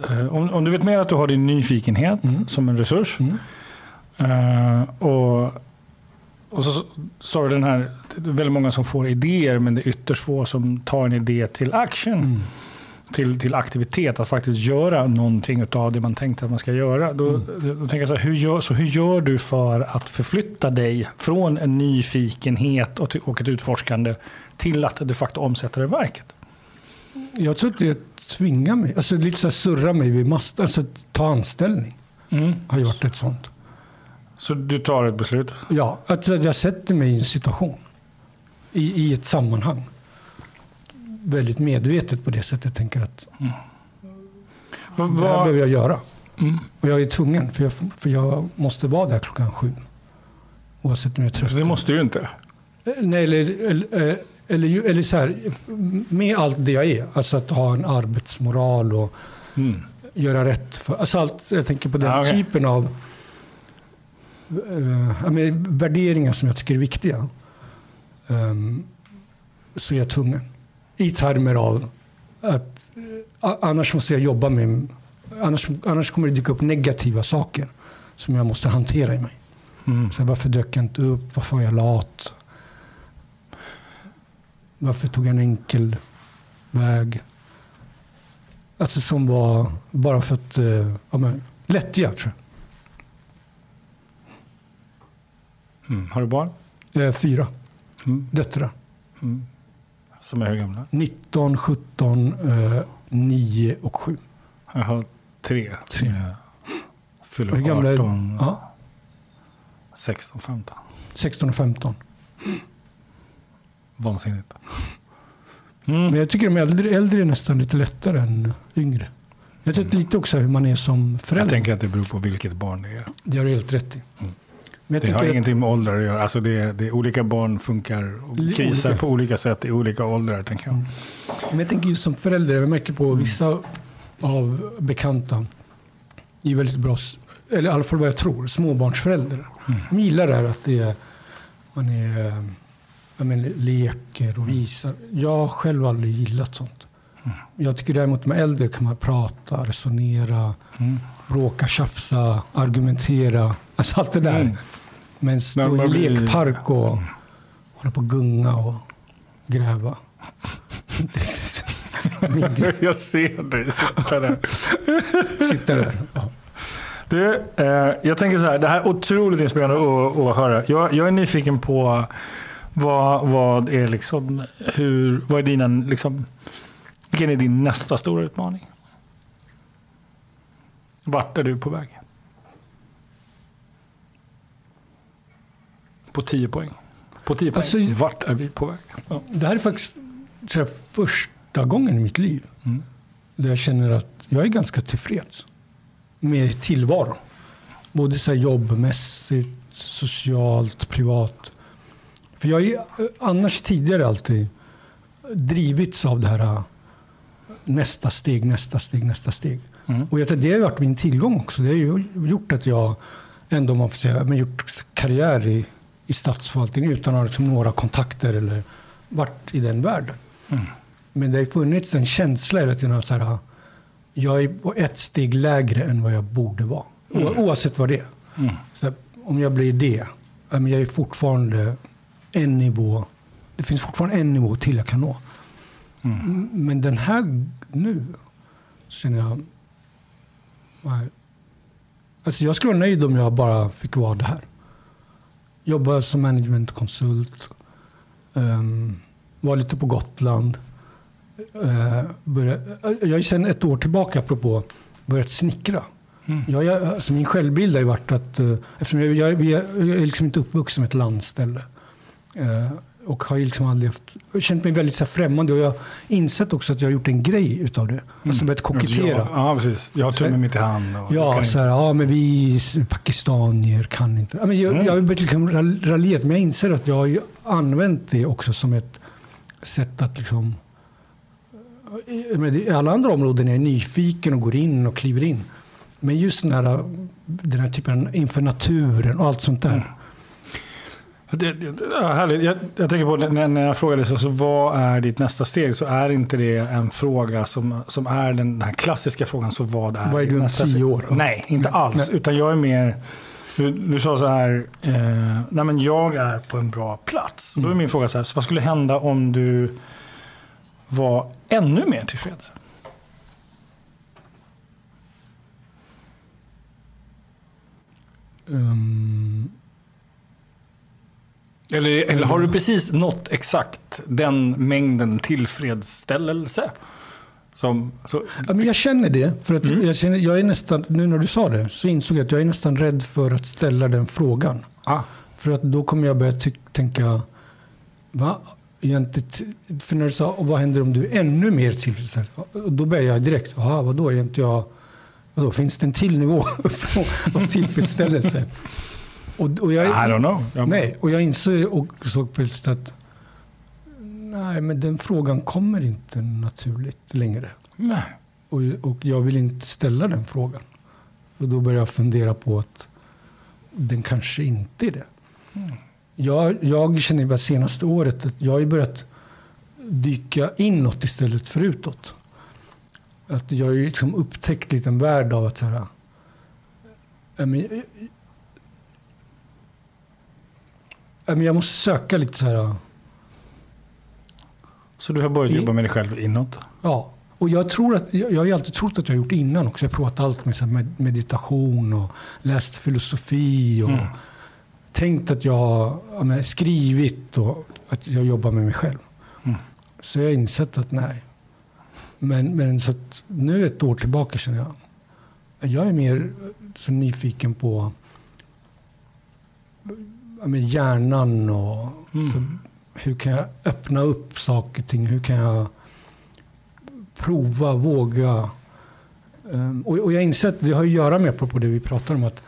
B: eh, om, om du vet med att du har din nyfikenhet
A: Mm.
B: som en resurs,
A: Mm.
B: eh, och, och så sa du den här, det är väldigt många som får idéer, men det är ytterst få som tar en idé till action,
A: Mm.
B: Till, till aktivitet, att faktiskt göra någonting av det man tänkte att man ska göra. Då,
A: Mm.
B: då tänker jag så här, hur gör, så hur gör du för att förflytta dig från en nyfikenhet och, till, och ett utforskande till att de facto omsätta det i verket?
A: Jag tror att det tvingar mig, alltså lite så här surra mig vid masten, alltså ta anställning
B: Mm.
A: har ju varit ett sånt.
B: Så du tar ett beslut?
A: Ja, att jag sätter mig i en situation. I, i ett sammanhang. Väldigt medvetet på det sättet. Jag tänker att
B: Vad,
A: det här behöver jag göra.
B: Mm.
A: Och jag är tvungen, för jag, för jag måste vara där klockan sju. Oavsett om jag är trött.
B: Det måste du inte.
A: Eh, Nej, eller, eller, eh, eller, eller så här, med allt det jag är. Alltså att ha en arbetsmoral och
B: Mm.
A: göra rätt. För, alltså allt, jag tänker på den
B: Ja, okej.
A: typen av men värderingar som jag tycker är viktiga. Ehm, så är jag tvungen. I termer av att eh, annars måste jag jobba med, annars, annars kommer det dyka upp negativa saker som jag måste hantera i mig.
B: Mm.
A: Så här, varför dök jag inte upp? Varför var jag lat? Varför tog jag en enkel väg? Alltså som var bara för att, eh, ja, men, lättja tror
B: Mm. Har du barn?
A: jag. Eh, fyra
B: Mm.
A: döttrar.
B: Mm. Som är hur gamla?
A: 19, 17, eh, 9 och 7.
B: Jag har tre.
A: Tre.
B: Jag fyller
A: Hur gamla är
B: 18,
A: Ja,
B: 16, 15.
A: 16 och 15.
B: Vansinnigt.
A: Men
B: Mm.
A: jag tycker de äldre, äldre är nästan lite lättare än yngre. Jag tycker lite också hur man är som
B: Jag
A: förälder.
B: tänker att det beror på vilket barn det är.
A: Det har du helt rätt i.
B: Mm. Det har
A: tänker,
B: ingenting med åldrar att göra. Alltså det, det olika barn funkar och krisar
A: olika.
B: på olika sätt i olika åldrar. Tänker jag.
A: Mm. Men jag tänker just som förälder, jag märker på vissa av bekanta är väldigt bra, eller i alla fall vad jag tror, småbarnsföräldrar. De gillar det här att det är, man är, jag menar, leker och visar. Jag har själv aldrig gillat sånt. Jag tycker däremot med äldre kan man prata, resonera,
B: Mm.
A: bråka, tjafsa, argumentera. Alltså allt det där.
B: Mm.
A: Men stå i en lekpark och hålla på och gunga och gräva.
B: Jag ser dig sitta där.
A: Sitta där. Ja.
B: Du, eh, jag tänker så här, det här är otroligt inspirerande att, att höra. Jag, jag är nyfiken på vad, vad är liksom, hur, vad är dina, liksom, vilken är din nästa stora utmaning? Vart är du på väg? På 10 poäng. På 10 poäng.
A: Alltså-
B: Vart är vi på väg? Ja.
A: Det här är faktiskt jag, första gången i mitt liv
B: Mm.
A: där jag känner att jag är ganska tillfreds med tillvaron. Både så här jobbmässigt, socialt, privat. För jag är annars tidigare alltid drivits av det här eh, nästa steg, nästa steg, nästa steg.
B: Mm.
A: Och jag tror det har varit min tillgång också. Det har ju gjort att jag ändå, man får säga, men gjort karriär i, i statsförvaltningen utan att ha liksom några kontakter eller varit i den världen.
B: Mm.
A: Men det har funnits en känsla hela tiden av så här, jag är ett steg lägre än vad jag borde vara. O- Oavsett vad det är.
B: Mm.
A: Här, om jag blir det, jag är fortfarande en nivå. Det finns fortfarande en nivå till jag kan nå.
B: Mm.
A: Men den här nu känner jag... Nej. Alltså jag skulle vara nöjd om jag bara fick vara det här. Jobba som managementkonsult. Um, var lite på Gotland. Uh, börja, jag har sedan ett år tillbaka, apropå, börjat snickra.
B: Mm.
A: Jag, jag, alltså min självbild har ju varit att, uh, eftersom jag, jag, jag, jag är liksom inte uppvuxen med ett landställe. Uh, och har ju liksom aldrig haft, känt mig väldigt så främmande. Och jag har insett också att jag har gjort en grej utav det. Alltså börjat kokettera.
B: Ja, precis. Jag har tummen mitt i hand.
A: Ja, så här, ja, men vi pakistanier kan inte. Ja, men jag,
B: Mm.
A: jag har börjat liksom ral- raljerat, men jag inser att jag har ju använt det också som ett sätt att liksom... I alla andra områden är jag nyfiken och går in och kliver in. Men just den här, den här typen inför naturen och allt sånt där.
B: Det, det, ja, härligt. Jag, jag tänker på när, när jag frågade så, så vad är ditt nästa steg? Så är inte det en fråga som, som är den, den här klassiska frågan. Så vad är,
A: Vad är
B: ditt nästa steg?
A: år?
B: Nej, inte alls. Utan jag är mer... Du, du sa så här, eh, nej men jag är på en bra plats. Och Då är min fråga så här, så vad skulle hända om du var ännu mer tillfreds?
A: Um,
B: Eller, eller har du precis nått exakt den mängden tillfredsställelse? Som, så,
A: ja, men jag känner det. För att jag, känner, jag är nästan, nu när du sa det så insåg jag att jag är nästan rädd för att ställa den frågan.
B: ah,
A: För att då kommer jag börja tänka, va? Egentligen, för när du sa, vad händer om du är ännu mer tillfredsställd? Då börjar jag direkt, jaha, vadå, är inte jag, vadå, finns det en till nivå av tillfredsställelse? Och, och jag,
B: I don't know. Jag,
A: Nej, och jag insåg och såg plötsligt att nej, men den frågan kommer inte naturligt längre.
B: nej.
A: Och, och jag vill inte ställa den frågan. Och då börjar jag fundera på att den kanske inte är det. Jag, jag känner bara senaste året att jag har börjat dyka inåt istället för utåt. Att jag har liksom upptäckt lite en värld av att så här, ja, men, ja, men jag måste söka lite så här.
B: Så du har börjat
A: I-
B: jobba med dig själv inåt?
A: Ja, och jag, tror att, jag, jag har alltid trott att jag har gjort innan också. Jag har provat allt med så här med meditation och läst filosofi och
B: Mm.
A: tänkt att jag har ja, men, skrivit och att jag jobbar med mig själv.
B: Mm.
A: Så jag har insett att nej. Men, men så att nu ett år tillbaka känner jag jag är mer så nyfiken på men hjärnan och
B: Mm.
A: hur kan jag öppna upp saker och ting? Hur kan jag prova, våga? Ehm, och, och jag inser att det har att göra med, på det vi pratar om, att,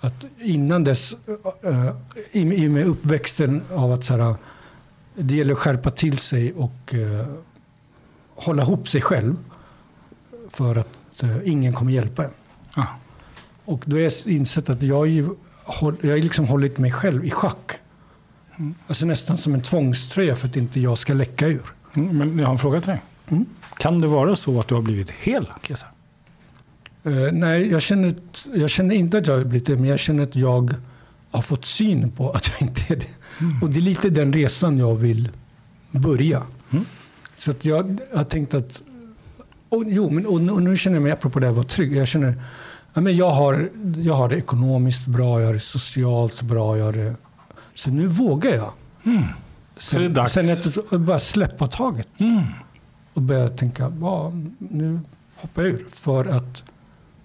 A: att innan dess, uh, i, i och med uppväxten av att så här, det gäller att skärpa till sig och eh, hålla ihop sig själv för att eh, ingen kommer hjälpa en.
B: Ah.
A: Och då har jag insett att jag, har ju jag har liksom hållit mig själv i schack. Alltså nästan som en tvångströja för att inte jag ska läcka ur.
B: Mm, Men jag har en fråga till dig.
A: Mm.
B: Kan det vara så att du har blivit hel, Kesa?
A: Eh, nej, jag känner, jag känner inte att jag har blivit det, men jag känner att jag har fått syn på att jag inte är det. Och det är lite den resan jag vill börja.
B: Mm.
A: Så att jag har tänkt att, och, jo, men, och, nu- och nu känner jag mig, apropå det här vara trygg, jag känner ja, men jag, har, jag har det ekonomiskt bra, jag har det socialt bra, jag har det, så nu vågar jag.
B: Så det är
A: Sen,
B: dags.
A: sen ett, bara släppa taget
B: Mm.
A: och börja tänka, ja, nu hoppar jag ur. För att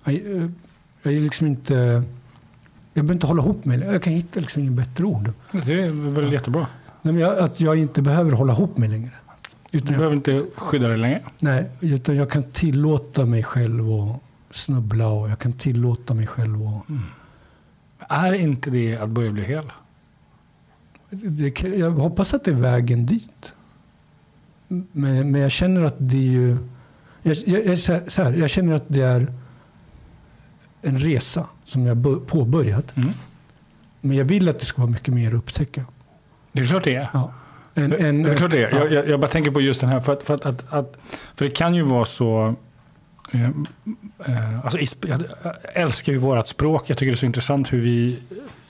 A: jag, jag är liksom inte, jag behöver inte hålla ihop mig. Jag kan hitta liksom ingen bättre ord.
B: Det är väl jättebra.
A: Nej, men jag, att jag inte behöver hålla ihop mig längre.
B: Du
A: Utan jag,
B: behöver inte skydda dig längre.
A: nej, utan jag kan tillåta mig själv att snubbla och jag kan tillåta mig själv att...
B: Är inte det att börja bli hel?
A: Det, jag hoppas att det är vägen dit. Men, men jag känner att det är ju... Jag, jag, jag, så här- jag känner att det är en resa som jag bör- påbörjat.
B: Mm.
A: Men jag vill att det ska vara mycket mer att upptäcka.
B: Det är klart det är.
A: Ja. En, en,
B: det är klart det är.
A: ja.
B: Jag, jag, bara tänker på just den här. För, att, för, att, att, för det kan ju vara så... Eh, eh, alltså, jag älskar ju vårt språk. Jag tycker det är så intressant hur vi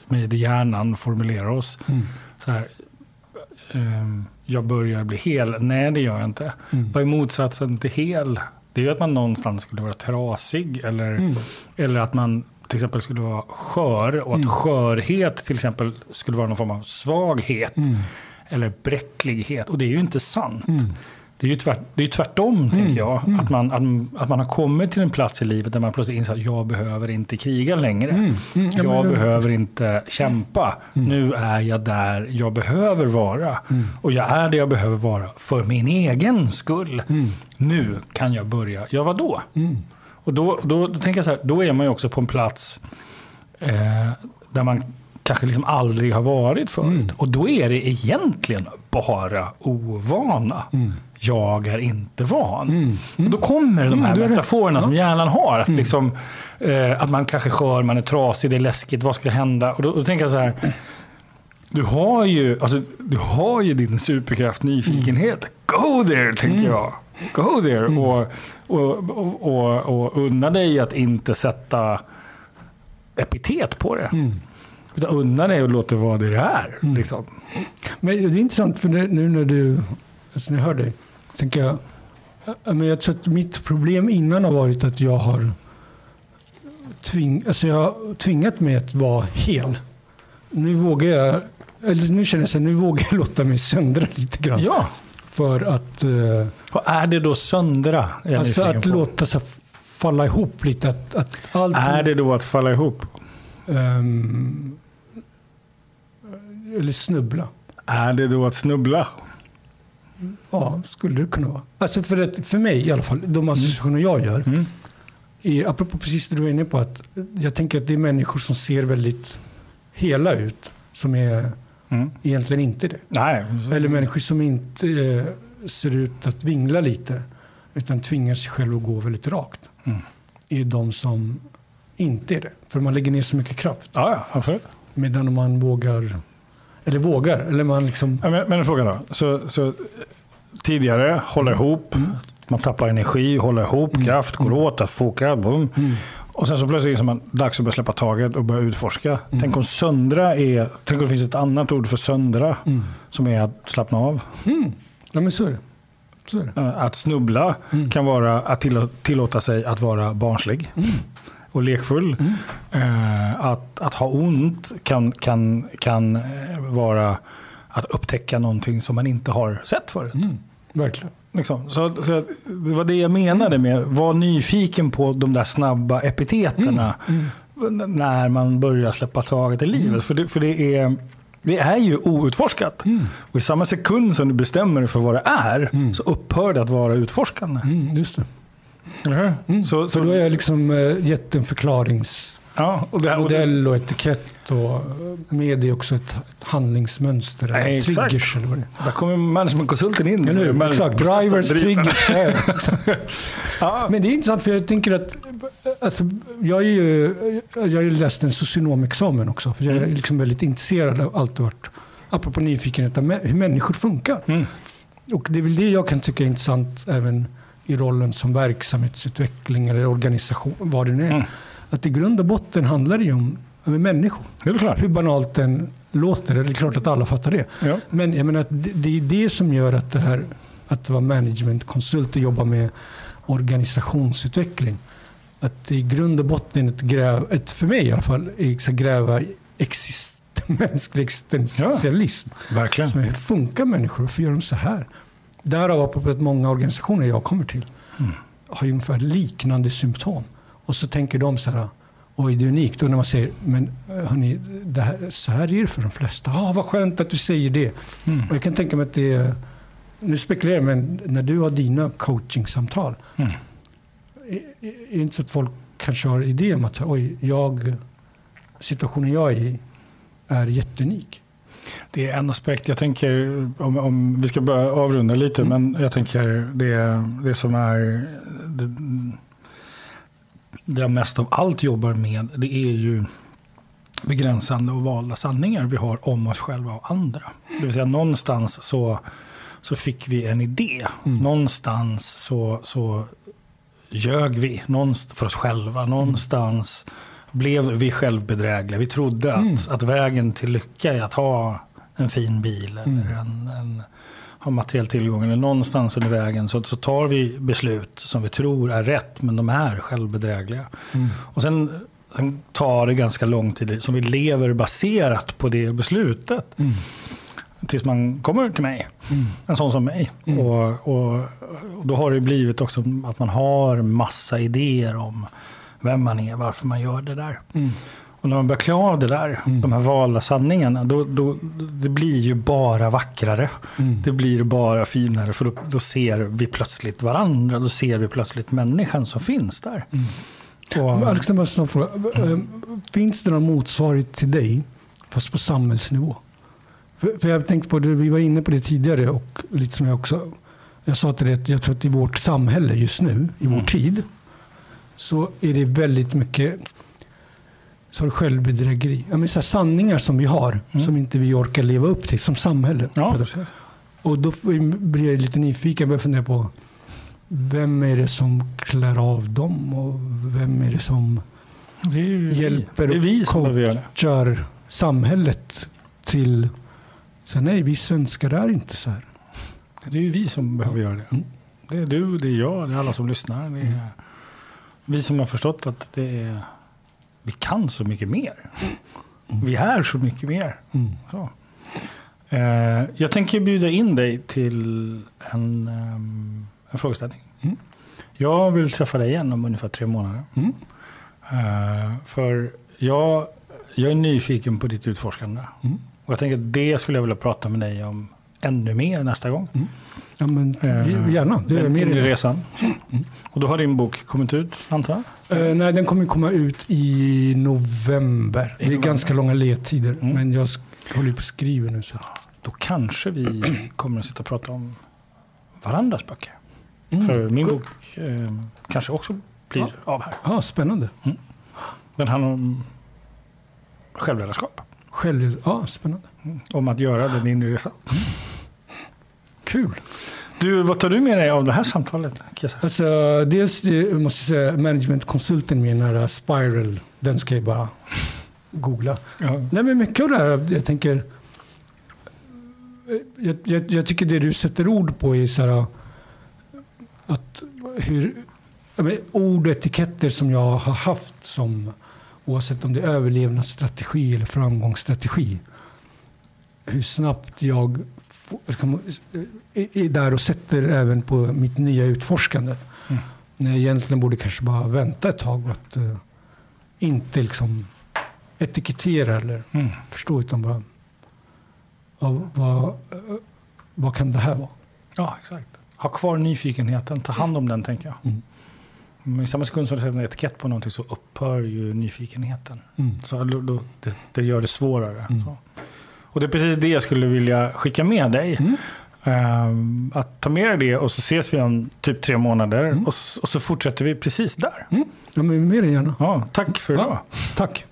B: med hjärnan formulerar oss.
A: Mm.
B: Så här, eh, jag börjar bli hel. Nej, det gör jag inte.
A: Mm.
B: Vad är motsatsen till hel? Det är ju att man någonstans skulle vara trasig. Eller,
A: Mm.
B: eller att man till exempel skulle vara skör. Och att
A: Mm.
B: skörhet till exempel skulle vara någon form av svaghet.
A: Mm.
B: Eller bräcklighet. Och det är ju inte sant.
A: Mm.
B: Det är ju tvärt, det är tvärtom, tänker jag. Att, man, att, att man har kommit till en plats i livet där man plötsligt inser att jag behöver inte kriga längre.
A: Mm. Mm. Ja,
B: Jag
A: men-
B: behöver inte kämpa. Nu är jag där jag behöver vara. Och jag är där jag behöver vara för min egen skull. Nu kan jag börja. Ja, vadå?
A: Mm.
B: Och då, då, då tänker jag så här, då är man ju också på en plats eh, där man kanske liksom aldrig har varit förut.
A: Mm.
B: Och då är det egentligen bara ovana. Jag är inte van.
A: Mm.
B: Och då kommer de här
A: Mm, rätt.
B: metaforerna som hjärnan har. Att,
A: Mm.
B: liksom, eh, att man kanske skör, man är trasig, det är läskigt, vad ska hända? Och då, då tänker jag så här, Du har ju, alltså, du har ju din superkraft nyfikenhet. Go there, tänkte jag. Go there. Och, och, och, och, och unna dig att inte sätta epitet på det.
A: Mm.
B: Utan unna dig och låta det vara det det är. Liksom.
A: Men det är intressant för nu när du, alltså när jag hör dig, tänker jag, ja, men jag tror att mitt problem innan har varit att jag har tving, alltså jag har tvingat mig att vara hel. Nu vågar jag, eller nu känner jag så här, nu vågar jag låta mig söndra lite grann.
B: Ja.
A: För att, eh,
B: Vad är det då söndra? är
A: alltså att
B: på.
A: låta sig falla ihop lite. Att, att allting,
B: Är det då att falla ihop?
A: ehm, eller snubbla.
B: Är det då att snubbla?
A: Ja, skulle det kunna vara. Alltså för, att, för mig i alla fall, de associationer jag gör.
B: Mm.
A: Är, apropå precis det du var inne på, att jag tänker att det är människor som ser väldigt hela ut. Som är
B: Mm.
A: egentligen inte det.
B: Nej.
A: Eller människor som inte eh, ser ut att vingla lite. Utan tvingar sig själv att gå väldigt rakt.
B: Mm.
A: Är de som inte är det. För man lägger ner så mycket kraft.
B: Ja, ja, absolut.
A: Medan man vågar, eller vågar, eller man liksom...
B: Men, men en fråga då. Så, så, tidigare, hålla ihop. Man tappar energi, hålla ihop, kraft, går åt, att foka. Boom. Och sen så plötsligt är det dags att börja släppa taget och börja utforska. Tänk om söndra är, tänk om det finns ett annat ord för söndra. Som är att slappna av.
A: Mm. Ja men så är det. Så är det.
B: Eh, Att snubbla kan vara att tillå- tillåta sig att vara barnslig och lekfull. Eh, Att, att ha ont kan, kan, kan eh, vara att upptäcka någonting som man inte har sett förut.
A: Mm. Verkligen.
B: Liksom. Så, så det var det jag menade med var nyfiken på de där snabba epiteterna n- när man börjar släppa taget i livet. För, det, för det, är, det är ju outforskat. Och i samma sekund som du bestämmer dig för vad det är så upphör det att vara utforskande.
A: Mm, just det.
B: Eller hur? Så,
A: Så
B: så,
A: då har jag liksom eh, gett en förklaringsmodell
B: ja, och det, och det,
A: och etikett och eh, med det också ett, ett handlingsmönster.
B: Nej, exakt.
A: triggers eller vad det är.
B: där kommer managementkonsulten in.
A: Eller hur? Exakt, drivers,
B: driver.
A: triggers. ja. Men det är intressant för jag tänker att alltså, jag, är ju, jag har ju läst en socionomexamen också. För jag är liksom väldigt intresserad av allt varit, apropå nyfikenhet, hur människor funkar.
B: Mm.
A: Och det är väl det jag kan tycka är intressant även i rollen som verksamhetsutveckling eller organisation, vad det nu är.
B: Mm.
A: Att i grund och botten handlar det ju om, om människor. Hur banalt den låter, det är klart att alla fattar det.
B: Ja.
A: Men jag menar det, det är det som gör att det här att vara managementkonsult och jobba med organisationsutveckling. Att i grund och botten ett gräv, ett, för mig i alla fall, är gräva exist, mänsklig existentialism.
B: Verkligen.
A: Som är, hur funkar människor? Varför gör de så här? Därav att många organisationer jag kommer till har ju ungefär liknande symptom. Och så tänker de så här, oj det är unikt. Och när man säger, men hörni, det här, så här är det för de flesta. Ah, vad skönt att du säger det.
B: Mm.
A: Och jag kan tänka mig att det är, nu spekulerar jag, men när du har dina coachingsamtal.
B: Mm.
A: Är, är är det inte så att folk kanske har idé om att oj, jag, situationen jag är i är jätteunik.
B: Det är en aspekt. Jag tänker, om, om vi ska börja avrunda lite,
A: Mm.
B: men jag tänker det, det som är det, det jag mest av allt jobbar med, det är ju begränsande och valda sanningar vi har om oss själva och andra. Det vill säga någonstans så, så fick vi en idé.
A: Mm.
B: Någonstans så, så ljög vi någonstans för oss själva. Någonstans blev vi självbedrägliga. Vi trodde att,
A: Mm.
B: att vägen till lycka är att ha en fin bil eller
A: Mm.
B: en, en, ha materiell tillgång. Eller någonstans under vägen så, så tar vi beslut som vi tror är rätt, men de är självbedrägliga.
A: Mm.
B: Och sen, sen tar det ganska lång tid som vi lever baserat på det beslutet.
A: Mm.
B: Tills man kommer till mig,
A: Mm.
B: en sån som mig.
A: Mm.
B: Och, och, och då har det blivit också att man har massa idéer om vem man är, varför man gör det där.
A: Mm.
B: Och när man börjar klä av det där,
A: Mm.
B: de här valda sanningarna, då, då, det blir ju bara vackrare.
A: Mm.
B: Det blir bara finare, för då, då ser vi plötsligt varandra. Då ser vi plötsligt människan som finns där.
A: Mm.
B: Och,
A: Alex, en snabb fråga. Eh, Finns det någon motsvarighet till dig, fast på samhällsnivå? För, för jag tänkte på det, vi var inne på det tidigare och lite som jag också, jag sa till dig att jag tror att i vårt samhälle just nu, i vår
B: Mm.
A: tid, så är det väldigt mycket Så självbedrägeri. Ja, men så sanningar som vi har,
B: Mm.
A: som inte vi orkar leva upp till som samhälle.
B: Ja.
A: Och då blir jag lite nyfiken. Börjar fundera på vem är det som klär av dem och vem är det som
B: Det är
A: Hjälper
B: vi.
A: Och kör samhället till så nej, vi svenskar är inte så här.
B: Det är ju vi som behöver göra det.
A: Mm.
B: Det är du, det är jag, det är alla som lyssnar. Det är vi som har förstått att det är, vi kan så mycket mer. Vi är så mycket mer.
A: Mm.
B: Så. Eh, jag tänker bjuda in dig till en, ehm, en frågeställning.
A: Mm.
B: Jag vill träffa dig igen om ungefär tre månader.
A: Mm.
B: Eh, för jag, jag är nyfiken på ditt utforskande.
A: Mm.
B: Och jag tänker att det skulle jag vilja prata med dig om ännu mer nästa gång.
A: Ja, men
B: Eh,
A: gärna. Det är mer än-
B: resan. Och då har din bok kommit ut, antar jag?
A: Eh, nej, den kommer komma ut i november. Det är
B: november.
A: ganska långa ledtider.
B: Mm.
A: Men jag håller på att skriva nu. Så.
B: Då kanske vi kommer att sitta och prata om varandras böcker.
A: Mm.
B: För min bok eh, kanske också blir
A: Ja.
B: av här.
A: Ja, spännande.
B: Den handlar om självledarskap.
A: Själv, ja, spännande.
B: Om att göra den inre resan.
A: Kul.
B: Du, vad tar du med dig av det här samtalet? Kesa?
A: Alltså, dels det, måste jag säga managementkonsulten här Spiral. Den ska jag bara googla.
B: Ja.
A: Nej, men mycket av det här, jag tänker... Jag, jag, jag tycker det du sätter ord på är så här... Att hur, jag menar, ord och etiketter som jag har haft som oavsett om det är överlevnadsstrategi eller framgångsstrategi. Hur snabbt jag är är där och sätter även på mitt nya utforskande.
B: Mm.
A: När jag egentligen borde kanske bara vänta ett tag och att eh, inte liksom etikettera eller
B: Mm.
A: förstå utan bara vad, vad, eh, vad kan det här vara?
B: ja, exakt. Ha kvar nyfikenheten, ta hand om den tänker jag.
A: Mm.
B: Men I samma sekund som du sätter en etikett på någonting så upphör ju nyfikenheten.
A: Mm.
B: Så då, då, det, det gör det svårare.
A: Mm.
B: Och det är precis det jag skulle vilja skicka med dig.
A: Mm.
B: Ehm, att ta med dig det och så ses vi om typ tre månader
A: Mm.
B: och, och så fortsätter vi precis där.
A: Mm. Ja, men mer än gärna.
B: Ja, tack för idag.
A: Ja, tack.